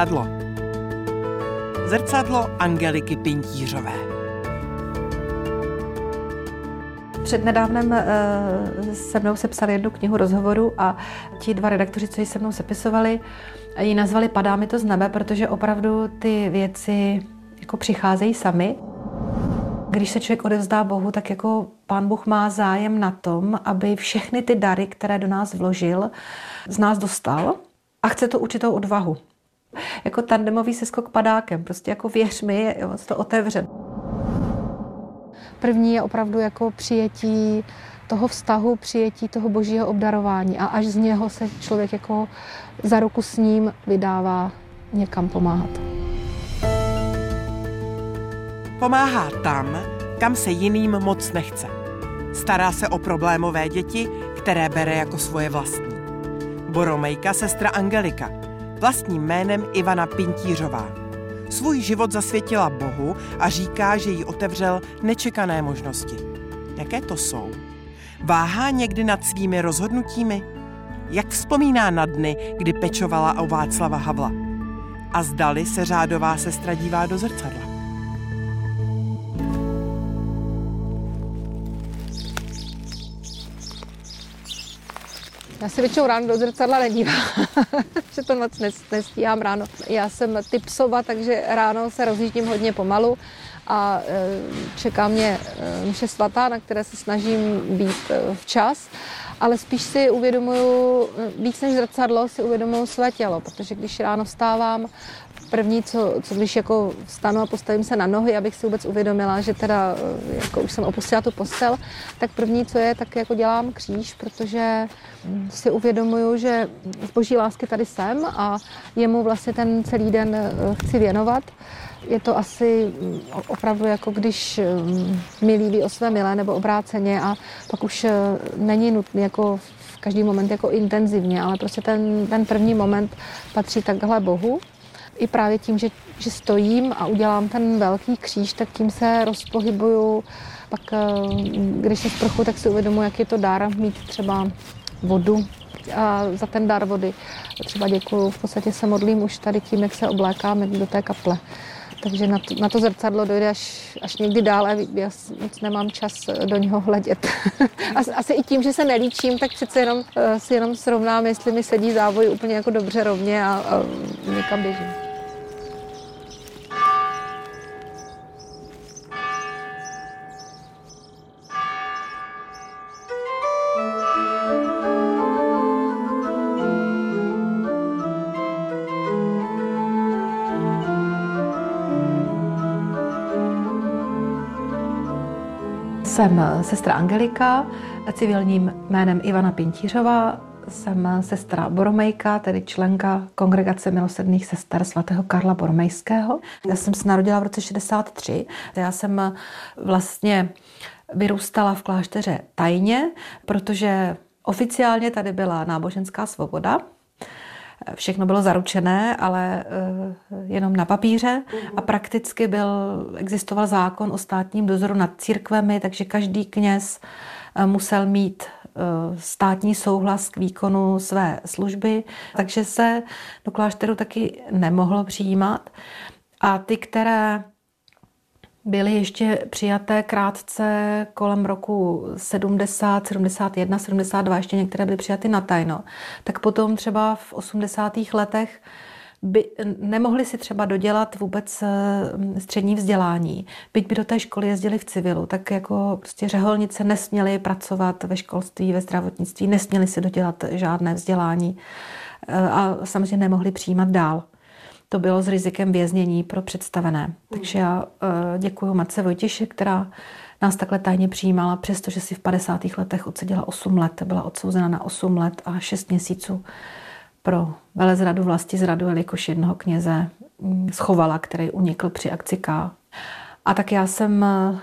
Zrcadlo. Zrcadlo Angeliky Pintířové. Přednedávnem uh, se mnou sepsali jednu knihu rozhovoru a ti dva redaktoři, co ji se mnou sepisovali, ji nazvali Padá mi to z nebe, protože opravdu ty věci jako přicházejí sami. Když se člověk odevzdá Bohu, tak jako pán Bůh má zájem na tom, aby všechny ty dary, které do nás vložil, z nás dostal a chce to určitou odvahu. Jako tandemový seskok padákem, prostě jako věř mi, jo, to otevře. První je opravdu jako přijetí toho vztahu, přijetí toho božího obdarování a až z něho se člověk jako za ruku s ním vydává někam pomáhat. Pomáhá tam, kam se jiným moc nechce. Stará se o problémové děti, které bere jako svoje vlastní. Boromejka sestra Angelika, vlastním jménem Ivana Pintířová. Svůj život zasvětila Bohu a říká, že jí otevřel nečekané možnosti. Jaké to jsou? Váhá někdy nad svými rozhodnutími? Jak vzpomíná na dny, kdy pečovala o Václava Havla? A zdali se řádová sestra dívá do zrcadla? Já se většinou ráno do zrcadla nedívám, že to moc nestíhám ráno. Já jsem typ sova, takže ráno se rozjíždím hodně pomalu a e, čeká mě e, mše svatá, na které se snažím být e, včas, ale spíš si uvědomuju, víc než zrcadlo, si uvědomuju své tělo, protože když ráno vstávám, první, co, co když jako vstanu a postavím se na nohy, abych si vůbec uvědomila, že teda jako už jsem opustila tu postel, tak první, co je, tak jako dělám kříž, protože si uvědomuju, že z boží lásky tady jsem a jemu vlastně ten celý den chci věnovat. Je to asi mm, opravdu jako když mm, mi líbí o své milé nebo obráceně a pak už eh, není nutný jako v každý moment jako intenzivně, ale prostě ten, ten první moment patří takhle Bohu. I právě tím, že, že stojím a udělám ten velký kříž, tak tím se rozpohybuju. Pak eh, když se sprchu, tak si uvědomuji, jak je to dár mít třeba vodu a za ten dar vody. Třeba děkuju, v podstatě se modlím už tady tím, jak se oblékáme do té kaple. Takže na to, na to zrcadlo dojde až, až někdy dále, já moc nemám čas do něho hledět. asi, asi i tím, že se nelíčím, tak přece jenom uh, si jenom srovnám, jestli mi sedí závoj úplně jako dobře rovně a, a někam běžím. Jsem sestra Angelika, civilním jménem Ivana Pintířová. Jsem sestra Boromejka, tedy členka Kongregace milosedných sester svatého Karla Boromejského. Já jsem se narodila v roce 63. Já jsem vlastně vyrůstala v klášteře tajně, protože oficiálně tady byla náboženská svoboda, všechno bylo zaručené, ale eh, jenom na papíře. A prakticky byl, existoval zákon o státním dozoru nad církvemi, takže každý kněz eh, musel mít eh, státní souhlas k výkonu své služby, takže se do klášteru taky nemohlo přijímat. A ty, které byly ještě přijaté krátce kolem roku 70, 71, 72, ještě některé byly přijaty na tajno. Tak potom třeba v 80. letech by nemohli si třeba dodělat vůbec eh, střední vzdělání. Byť by do té školy jezdili v civilu, tak jako prostě řeholnice nesměly pracovat ve školství, ve zdravotnictví, nesměli si dodělat žádné vzdělání eh, a samozřejmě nemohli přijímat dál to bylo s rizikem věznění pro představené. Takže já eh, děkuji Matce Vojtěši, která nás takhle tajně přijímala, přestože si v 50. letech odseděla 8 let. Byla odsouzena na 8 let a 6 měsíců pro velezradu vlasti zradu, jelikož jednoho kněze mm, schovala, který unikl při akci K. A tak já jsem eh,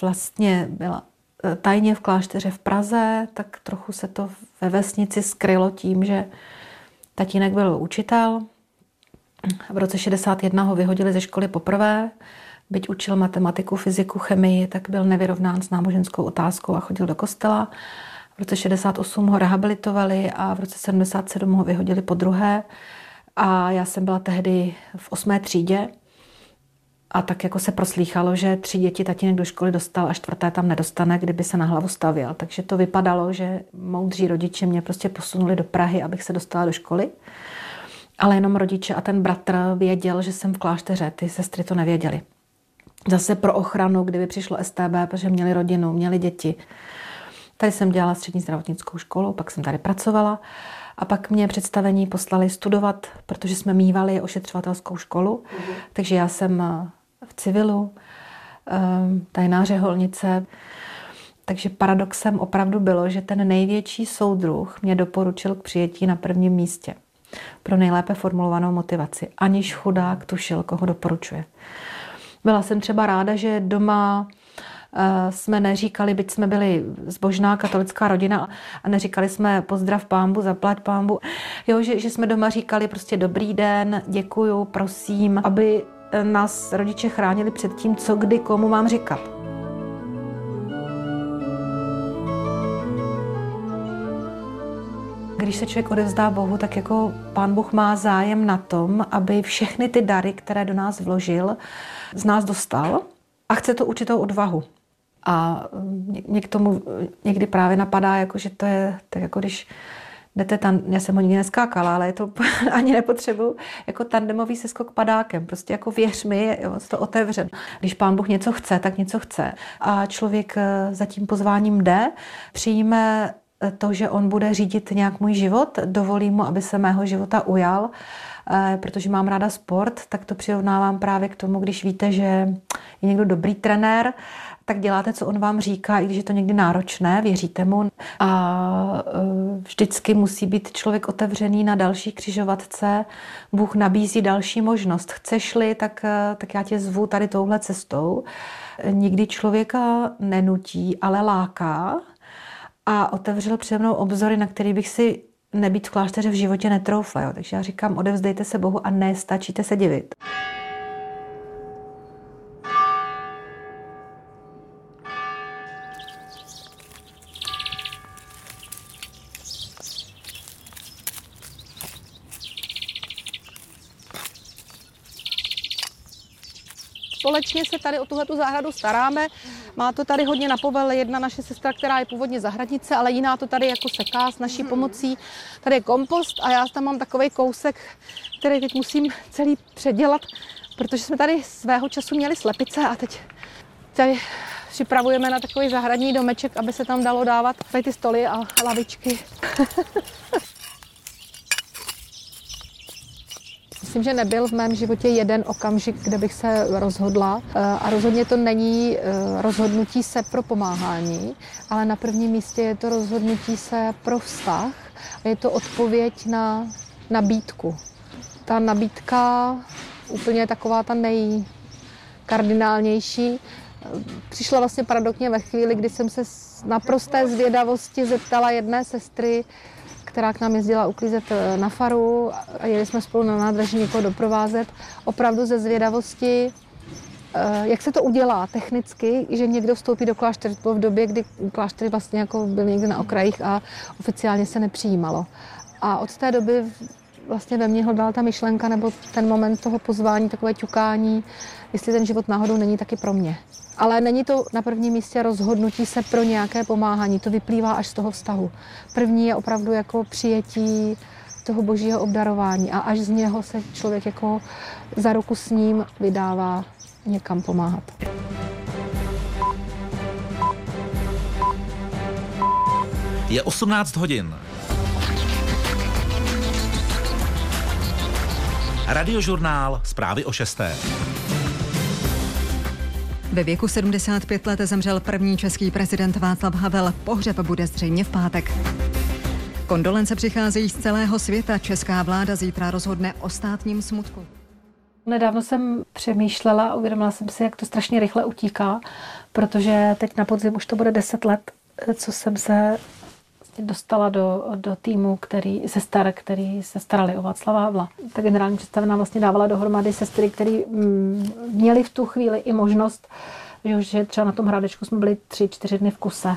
vlastně byla eh, tajně v klášteře v Praze, tak trochu se to ve vesnici skrylo tím, že tatínek byl učitel, v roce 61 ho vyhodili ze školy poprvé, byť učil matematiku, fyziku, chemii, tak byl nevyrovnán s náboženskou otázkou a chodil do kostela. V roce 68 ho rehabilitovali a v roce 77 ho vyhodili po druhé. A já jsem byla tehdy v osmé třídě a tak jako se proslýchalo, že tři děti tatínek do školy dostal a čtvrté tam nedostane, kdyby se na hlavu stavěl. Takže to vypadalo, že moudří rodiče mě prostě posunuli do Prahy, abych se dostala do školy. Ale jenom rodiče a ten bratr věděl, že jsem v klášteře, ty sestry to nevěděli. Zase pro ochranu, kdyby přišlo STB, protože měli rodinu, měli děti. Tady jsem dělala střední zdravotnickou školu, pak jsem tady pracovala a pak mě představení poslali studovat, protože jsme mývali ošetřovatelskou školu, mm-hmm. takže já jsem eh, v civilu, ehm, tajná řeholnice. Takže paradoxem opravdu bylo, že ten největší soudruh mě doporučil k přijetí na prvním místě pro nejlépe formulovanou motivaci, aniž chudák tušil, koho doporučuje. Byla jsem třeba ráda, že doma eh, jsme neříkali, byť jsme byli zbožná katolická rodina a neříkali jsme pozdrav pámbu, zaplať pámbu. Jo, že, že jsme doma říkali prostě dobrý den, děkuju, prosím, aby nás rodiče chránili před tím, co kdy komu mám říkat. Když se člověk odevzdá Bohu, tak jako pán Bůh má zájem na tom, aby všechny ty dary, které do nás vložil, z nás dostal a chce to určitou odvahu. A mě k tomu někdy právě napadá, jako, že to je tak jako když jdete tam, já jsem ho nikdy neskákala, ale je to ani nepotřebuju, jako tandemový seskok padákem. Prostě jako věř mi, jo, to otevřen. Když pán Bůh něco chce, tak něco chce. A člověk eh, za tím pozváním jde, přijme eh, to, že on bude řídit nějak můj život, dovolí mu, aby se mého života ujal, eh, protože mám ráda sport, tak to přirovnávám právě k tomu, když víte, že je někdo dobrý trenér, tak děláte, co on vám říká, i když je to někdy náročné, věříte mu. A e, vždycky musí být člověk otevřený na další křižovatce. Bůh nabízí další možnost. Chceš-li, tak, e, tak já tě zvu tady touhle cestou. Nikdy člověka nenutí, ale láká a otevřel přede mnou obzory, na který bych si nebýt v klášteře v životě netroufla. Jo. Takže já říkám, odevzdejte se Bohu a nestačíte se divit. společně se tady o tuhle zahradu staráme. Má to tady hodně na povel jedna naše sestra, která je původně zahradnice, ale jiná to tady jako seká s naší pomocí. Tady je kompost a já tam mám takový kousek, který teď musím celý předělat, protože jsme tady svého času měli slepice a teď tady připravujeme na takový zahradní domeček, aby se tam dalo dávat tady ty stoly a lavičky. Myslím, že nebyl v mém životě jeden okamžik, kde bych se rozhodla. Eh, a rozhodně to není eh, rozhodnutí se pro pomáhání, ale na prvním místě je to rozhodnutí se pro vztah a je to odpověď na nabídku. Ta nabídka úplně taková ta nejkardinálnější přišla vlastně paradoxně ve chvíli, kdy jsem se naprosté zvědavosti zeptala jedné sestry, která k nám jezdila uklízet eh, na faru a jeli jsme spolu na nádraží někoho doprovázet, opravdu ze zvědavosti, eh, jak se to udělá technicky, že někdo vstoupí do kláštery v době, kdy kláštery vlastně jako byly někde na okrajích a oficiálně se nepřijímalo. A od té doby vlastně ve mně hledala ta myšlenka nebo ten moment toho pozvání, takové ťukání, jestli ten život náhodou není taky pro mě. Ale není to na prvním místě rozhodnutí se pro nějaké pomáhání, to vyplývá až z toho vztahu. První je opravdu jako přijetí toho božího obdarování a až z něho se člověk jako za ruku s ním vydává někam pomáhat. Je 18 hodin. Radiožurnál zprávy o 6. Ve věku 75 let zemřel první český prezident Václav Havel. Pohřeb bude zřejmě v pátek. Kondolence přicházejí z celého světa. Česká vláda zítra rozhodne o státním smutku. Nedávno jsem přemýšlela a uvědomila jsem si, jak to strašně rychle utíká, protože teď na podzim už to bude 10 let, co jsem se dostala do, do týmu, který, star, který se starali o Václava Havla. Ta generální představená vlastně dávala dohromady sestry, které mm, měly v tu chvíli i možnost, že, třeba na tom hradečku jsme byli tři, čtyři dny v kuse,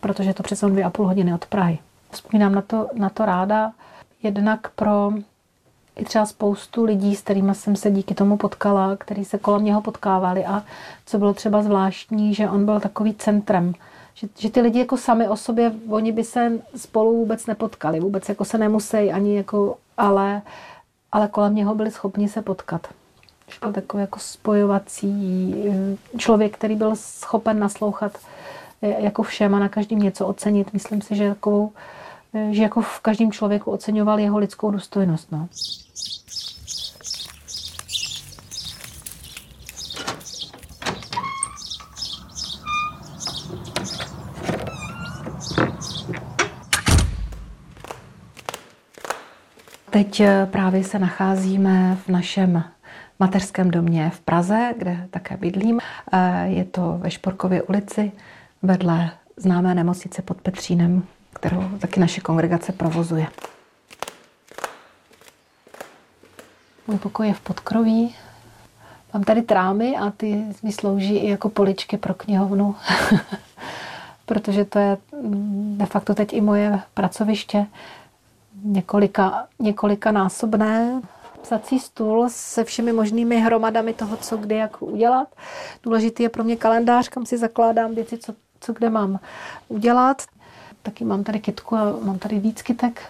protože to přece dvě a půl hodiny od Prahy. Vzpomínám na to, na to ráda, jednak pro i třeba spoustu lidí, s kterými jsem se díky tomu potkala, který se kolem něho potkávali a co bylo třeba zvláštní, že on byl takový centrem. Že, že ty lidi jako sami o sobě, oni by se spolu vůbec nepotkali, vůbec jako se nemusí ani jako, ale, ale kolem něho byli schopni se potkat. Že byl takový jako spojovací eh, člověk, který byl schopen naslouchat eh, jako všem a na každým něco ocenit. Myslím si, že Eh, že jako v každém člověku oceňoval jeho lidskou důstojnost. No. Teď eh, právě se nacházíme v našem mateřském domě v Praze, kde také bydlím. Eh, je to ve Šporkově ulici vedle známé nemocnice pod Petřínem, kterou taky naše kongregace provozuje. Můj pokoj je v podkroví. Mám tady trámy a ty mi slouží i jako poličky pro knihovnu, protože to je mm, de facto teď i moje pracoviště několika, několika násobné psací stůl se všemi možnými hromadami toho, co kdy jak udělat. Důležitý je pro mě kalendář, kam si zakládám věci, co, co kde mám udělat taky mám tady kytku a mám tady víc kytek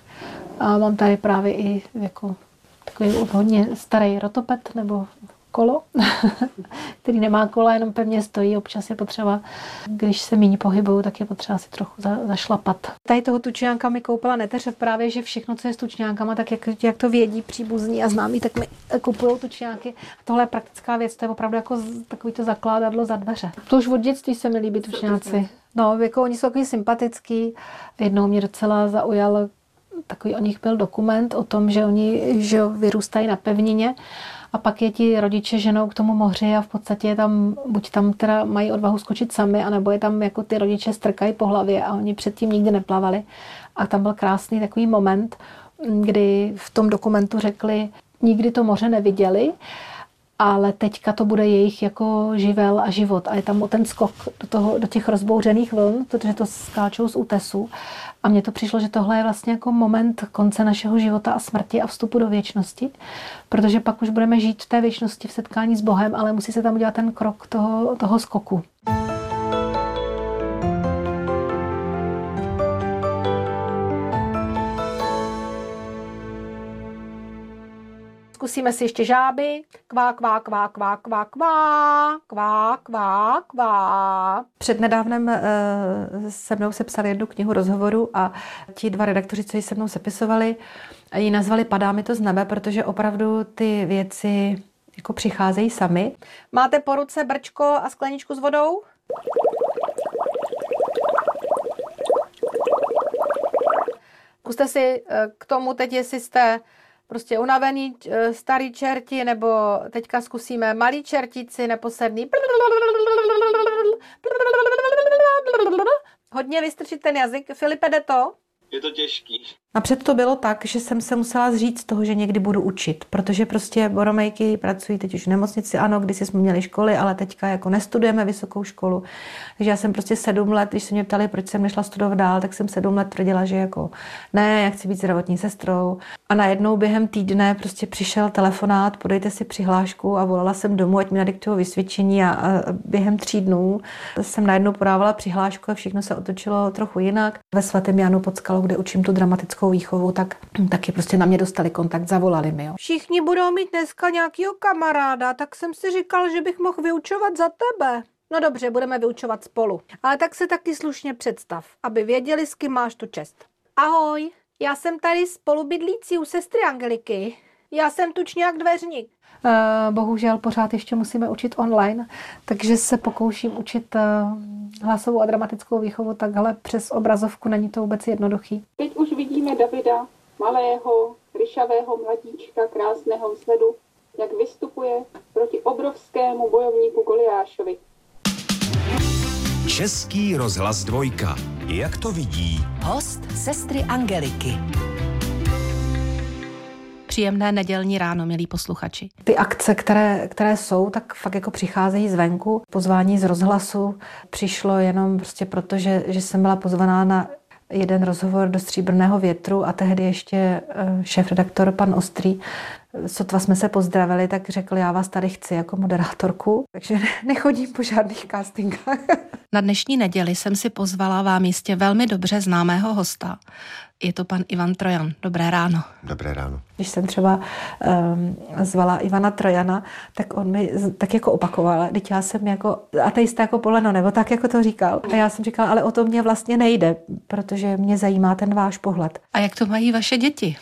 a mám tady právě i jako takový hodně starý rotopet nebo kolo, který nemá kola, jenom pevně stojí. Občas je potřeba, když se méně pohybují, tak je potřeba si trochu za, zašlapat. Tady toho tučňánka mi koupila neteře právě, že všechno, co je s tučňánkama, tak jak, jak to vědí příbuzní a známí, tak mi kupují tučňáky. A tohle je praktická věc, to je opravdu jako takový to zakládadlo za dveře. To už od dětství se mi líbí tučňáci. No, jako oni jsou takový sympatický. Jednou mě docela zaujal takový o nich byl dokument o tom, že oni že vyrůstají na pevnině a pak je ti rodiče ženou k tomu moři a v podstatě je tam, buď tam teda mají odvahu skočit sami, anebo je tam jako ty rodiče strkají po hlavě a oni předtím nikdy neplavali. A tam byl krásný takový moment, kdy v tom dokumentu řekli, nikdy to moře neviděli, ale teďka to bude jejich jako živel a život. A je tam ten skok do, toho, do těch rozbouřených vln, protože to skáčou z útesu. A mně to přišlo, že tohle je vlastně jako moment konce našeho života a smrti a vstupu do věčnosti, protože pak už budeme žít v té věčnosti v setkání s Bohem, ale musí se tam udělat ten krok toho, toho skoku. Zkusíme si ještě žáby. Kvá, kvá, kvá, kvá, kvá, kvá, kvá, kvá, kvá. Přednedávnem uh, se mnou se psali jednu knihu rozhovoru a ti dva redaktoři, co ji se mnou sepisovali, ji nazvali Padá mi to z nebe, protože opravdu ty věci jako přicházejí sami. Máte po ruce brčko a skleničku s vodou? Zkuste si eh, k tomu teď, jestli jste prostě unavený eh, starý čerti, nebo teďka zkusíme malý čertici, neposedný. Hodně vystrčit ten jazyk. Filipe, jde to? Je to těžký. Napřed to bylo tak, že jsem se musela zříct toho, že někdy budu učit, protože prostě boromejky pracují teď už v nemocnici. Ano, když jsme měli školy, ale teďka jako nestudujeme vysokou školu. Takže já jsem prostě sedm let, když se mě ptali, proč jsem nešla studovat dál, tak jsem sedm let tvrdila, že jako ne, já chci být zdravotní sestrou. A najednou během týdne prostě přišel telefonát, podejte si přihlášku a volala jsem domů, ať mi nadiktují vysvědčení a, a během tří dnů jsem najednou podávala přihlášku a všechno se otočilo trochu jinak. Ve svatém Janu pod Skalou, kde učím tu dramatickou dětskou výchovu, tak taky prostě na mě dostali kontakt, zavolali mi. Jo. Všichni budou mít dneska nějakého kamaráda, tak jsem si říkal, že bych mohl vyučovat za tebe. No dobře, budeme vyučovat spolu. Ale tak se taky slušně představ, aby věděli, s kým máš tu čest. Ahoj, já jsem tady spolubydlící u sestry Angeliky. Já jsem tučňák dveřník. Uh, bohužel pořád ještě musíme učit online, takže se pokouším učit uh, hlasovou a dramatickou výchovu takhle přes obrazovku. Není to vůbec jednoduchý. Teď už vidíme Davida, malého, ryšavého mladíčka, krásného vzhledu, jak vystupuje proti obrovskému bojovníku Goliášovi. Český rozhlas dvojka. Jak to vidí? Host sestry Angeliky. Příjemné nedělní ráno, milí posluchači. Ty akce, které, které jsou, tak fakt jako přicházejí zvenku. Pozvání z rozhlasu přišlo jenom prostě proto, že, že jsem byla pozvaná na jeden rozhovor do Stříbrného větru a tehdy ještě eh, šéf-redaktor pan Ostrý Sotva jsme se pozdravili, tak řekl, já vás tady chci jako moderátorku, takže nechodím po žádných castingách. Na dnešní neděli jsem si pozvala vám jistě velmi dobře známého hosta. Je to pan Ivan Trojan. Dobré ráno. Dobré ráno. Když jsem třeba um, zvala Ivana Trojana, tak on mi tak jako opakoval, teď já jsem jako ateista jako poleno, nebo tak jako to říkal. A já jsem říkala, ale o to mě vlastně nejde, protože mě zajímá ten váš pohled. A jak to mají vaše děti?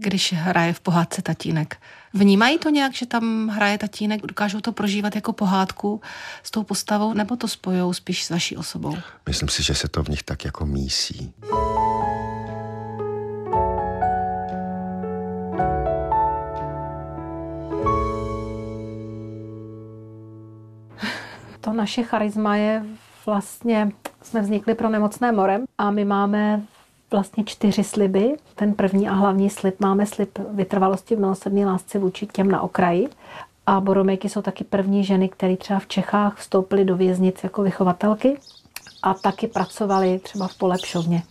když hraje v pohádce tatínek. Vnímají to nějak, že tam hraje tatínek, dokážou to prožívat jako pohádku s tou postavou, nebo to spojou spíš s vaší osobou? Myslím si, že se to v nich tak jako mísí. Naše charisma je vlastně, jsme vznikli pro nemocné morem a my máme vlastně čtyři sliby. Ten první a hlavní slib máme slib vytrvalosti v milosrdné lásce vůči těm na okraji. A boromejky jsou taky první ženy, které třeba v Čechách vstoupily do věznic jako vychovatelky a taky pracovali třeba v polepšovně.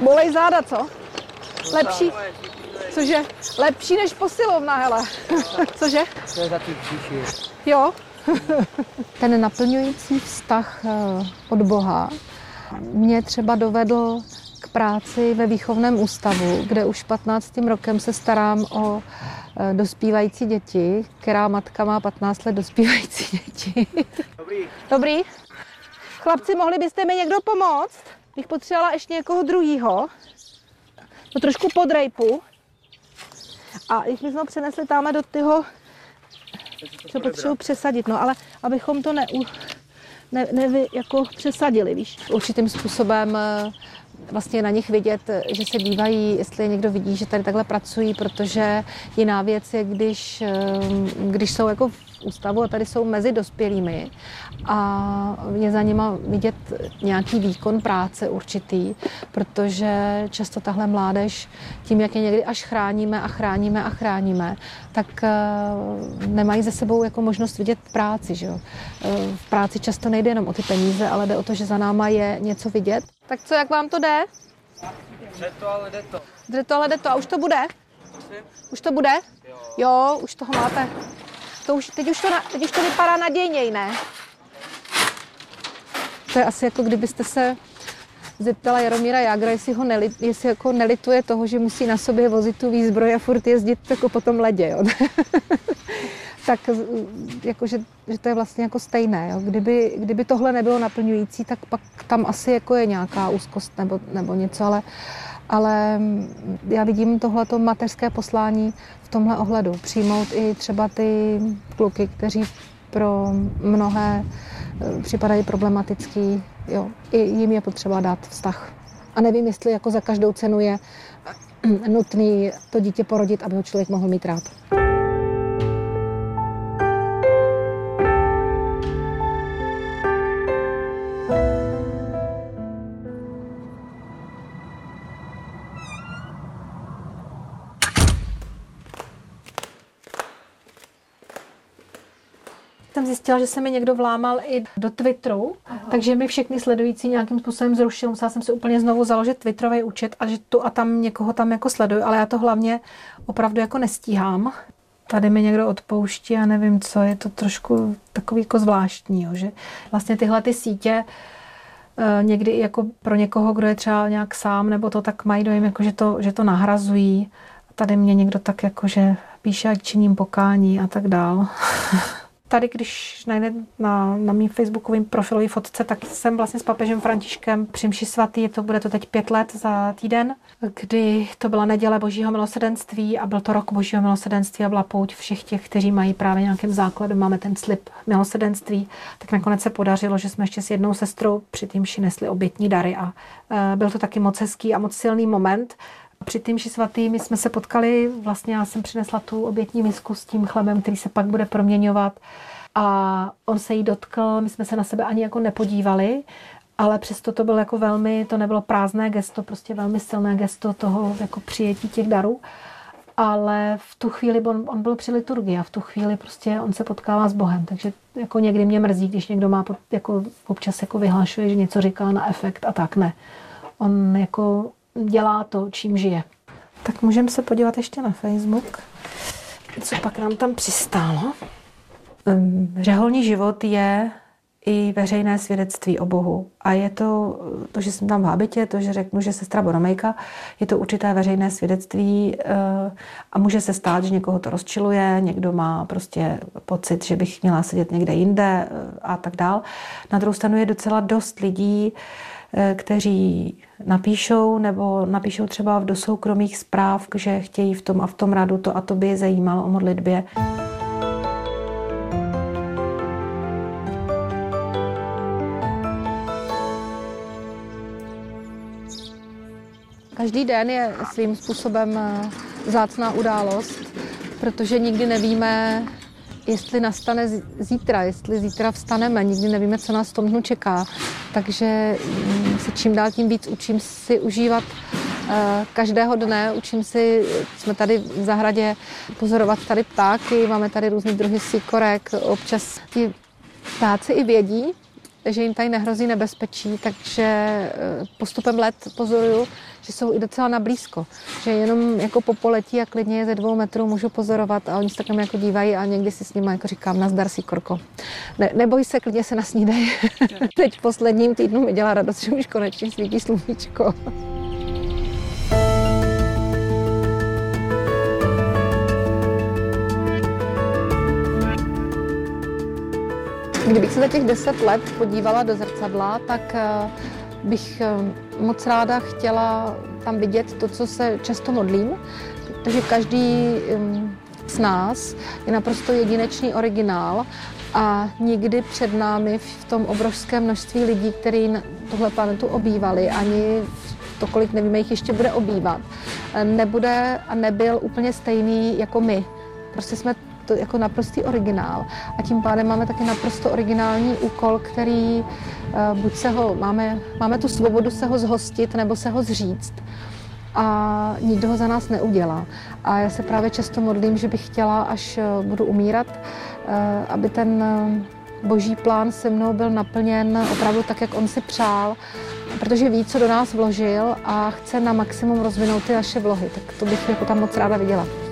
Bolej záda, co? Lepší? Cože? Lepší než posilovna, hele. Cože? To je za ty příši. Jo. Ten naplňující vztah eh, od Boha mě třeba dovedl k práci ve výchovném ústavu, kde už 15. rokem se starám o eh, dospívající děti, která matka má 15 let dospívající děti. Dobrý. Dobrý. Chlapci, mohli byste mi někdo pomoct? Bych potřebovala ještě někoho druhýho. To trošku podrejpu. A jsme ho přenesli tamhle do tyho, co potřebuji přesadit, no ale abychom to ne, ne, ne jako přesadili, víš. Určitým způsobem eh, vlastně na nich vidět, že se dívají, jestli někdo vidí, že tady takhle pracují, protože jiná věc je, když, eh, když jsou jako v ústavu a tady jsou mezi dospělými a je za nima vidět nějaký výkon práce určitý, protože často tahle mládež, tím, jak je někdy až chráníme a chráníme a chráníme, tak eh, nemají ze sebou jako možnost vidět práci. Že jo? Eh, v práci často nejde jenom o ty peníze, ale jde o to, že za náma je něco vidět. Tak co, jak vám to jde? Jde to, ale jde to. Jde to, ale jde to. A už to bude? Už to bude? Jo, jo už toho máte. To už, teď, už to, teď už to vypadá nadějněji, ne? To je asi jako kdybyste se zeptala Jaromíra Jágra, jestli, ho neli, jestli jako nelituje toho, že musí na sobě vozit tu výzbroj a furt jezdit jako po tom ledě. Jo. tak jako, že, že, to je vlastně jako stejné. Jo. Kdyby, kdyby tohle nebylo naplňující, tak pak tam asi jako je nějaká úzkost nebo, nebo něco, ale, ale já vidím tohleto mateřské poslání v tomhle ohledu. Přijmout i třeba ty kluky, kteří pro mnohé eh, připadají problematický. Jo. I jim je potřeba dát vztah. A nevím, jestli jako za každou cenu je nutný to dítě porodit, aby ho člověk mohl mít rád. Zjistila, že se mi někdo vlámal i do Twitteru, Aha. takže mi všechny sledující nějakým způsobem zrušil. Musela jsem si úplně znovu založit Twitterový účet a že tu a tam někoho tam jako sleduju, ale já to hlavně opravdu jako nestíhám. Tady mi někdo odpouští a nevím co, je to trošku takový jako zvláštní, jo, že vlastně tyhle ty sítě eh, někdy jako pro někoho, kdo je třeba nějak sám nebo to, tak mají dojem, jako že, to, že to nahrazují. Tady mě někdo tak jako, že píše, ať činím pokání a tak dál. tady, když najde na, na mým facebookovém profilový fotce, tak jsem vlastně s papežem Františkem při mši svatý, to bude to teď pět let za týden, kdy to byla neděle božího milosedenství a byl to rok božího milosedenství a byla pouť všech těch, kteří mají právě nějakým základem, máme ten slib milosedenství, tak nakonec se podařilo, že jsme ještě s jednou sestrou při tím nesli obětní dary a e, byl to taky moc hezký a moc silný moment, při tím svatý my jsme se potkali, vlastně já jsem přinesla tu obětní misku s tím chlebem, který se pak bude proměňovat a on se jí dotkl, my jsme se na sebe ani jako nepodívali, ale přesto to bylo jako velmi, to nebylo prázdné gesto, prostě velmi silné gesto toho jako přijetí těch darů. ale v tu chvíli on, on byl při liturgii a v tu chvíli prostě on se potkává s Bohem, takže jako někdy mě mrzí, když někdo má jako občas jako vyhlašuje, že něco říká na efekt a tak ne. On jako dělá to, čím žije. Tak můžeme se podívat ještě na Facebook. Co pak nám tam přistálo? Řeholní život je i veřejné svědectví o Bohu. A je to, to, že jsem tam v habitě, to, že řeknu, že sestra Boromejka, je to určité veřejné svědectví eh, a může se stát, že někoho to rozčiluje, někdo má prostě pocit, že bych měla sedět někde jinde eh, a tak dál. Na druhou stranu je docela dost lidí, eh, kteří napíšou nebo napíšou třeba do soukromých zpráv, že chtějí v tom a v tom radu to a to by je zajímalo o modlitbě. Každý den je svým způsobem eh, zácná událost, protože nikdy nevíme, jestli nastane zítra, jestli zítra vstaneme, nikdy nevíme, co nás v tom dnu čeká. Takže mm, se čím dál tím víc učím si užívat eh, každého dne, učím si, jsme tady v zahradě pozorovat tady ptáky, máme tady různý druhy síkorek, občas ti ptáci i vědí, že jim tady nehrozí nebezpečí, takže eh, postupem let pozoruju, že jsou i docela na blízko. Že jenom jako po poletí a klidně je ze dvou metrů můžu pozorovat a oni se takhle jako dívají a někdy si s nimi jako říkám, nazdar si korko. Ne, neboj se, klidně se nasnídej. Teď v posledním týdnu mi dělá radost, že už konečně svítí sluníčko. Kdybych se za těch deset let podívala do zrcadla, tak eh, bych eh, moc ráda chtěla tam vidět to, co se často modlím, protože každý z nás je naprosto jedinečný originál a nikdy před námi v tom obrovském množství lidí, kteří tohle planetu obývali, ani to, kolik nevíme, jich ještě bude obývat, eh, nebude a nebyl úplně stejný jako my. Prostě jsme to jako naprostý originál. A tím pádem máme taky naprosto originální úkol, který uh, buď se ho, máme, máme tu svobodu se ho zhostit nebo se ho zříct a nikdo ho za nás neudělá. A já se právě často modlím, že bych chtěla, až eh, budu umírat, uh, aby ten boží plán se mnou byl naplněn opravdu tak, jak on si přál, protože ví, co do nás vložil a chce na maximum rozvinout ty naše vlohy. Tak to bych jako tam moc ráda viděla.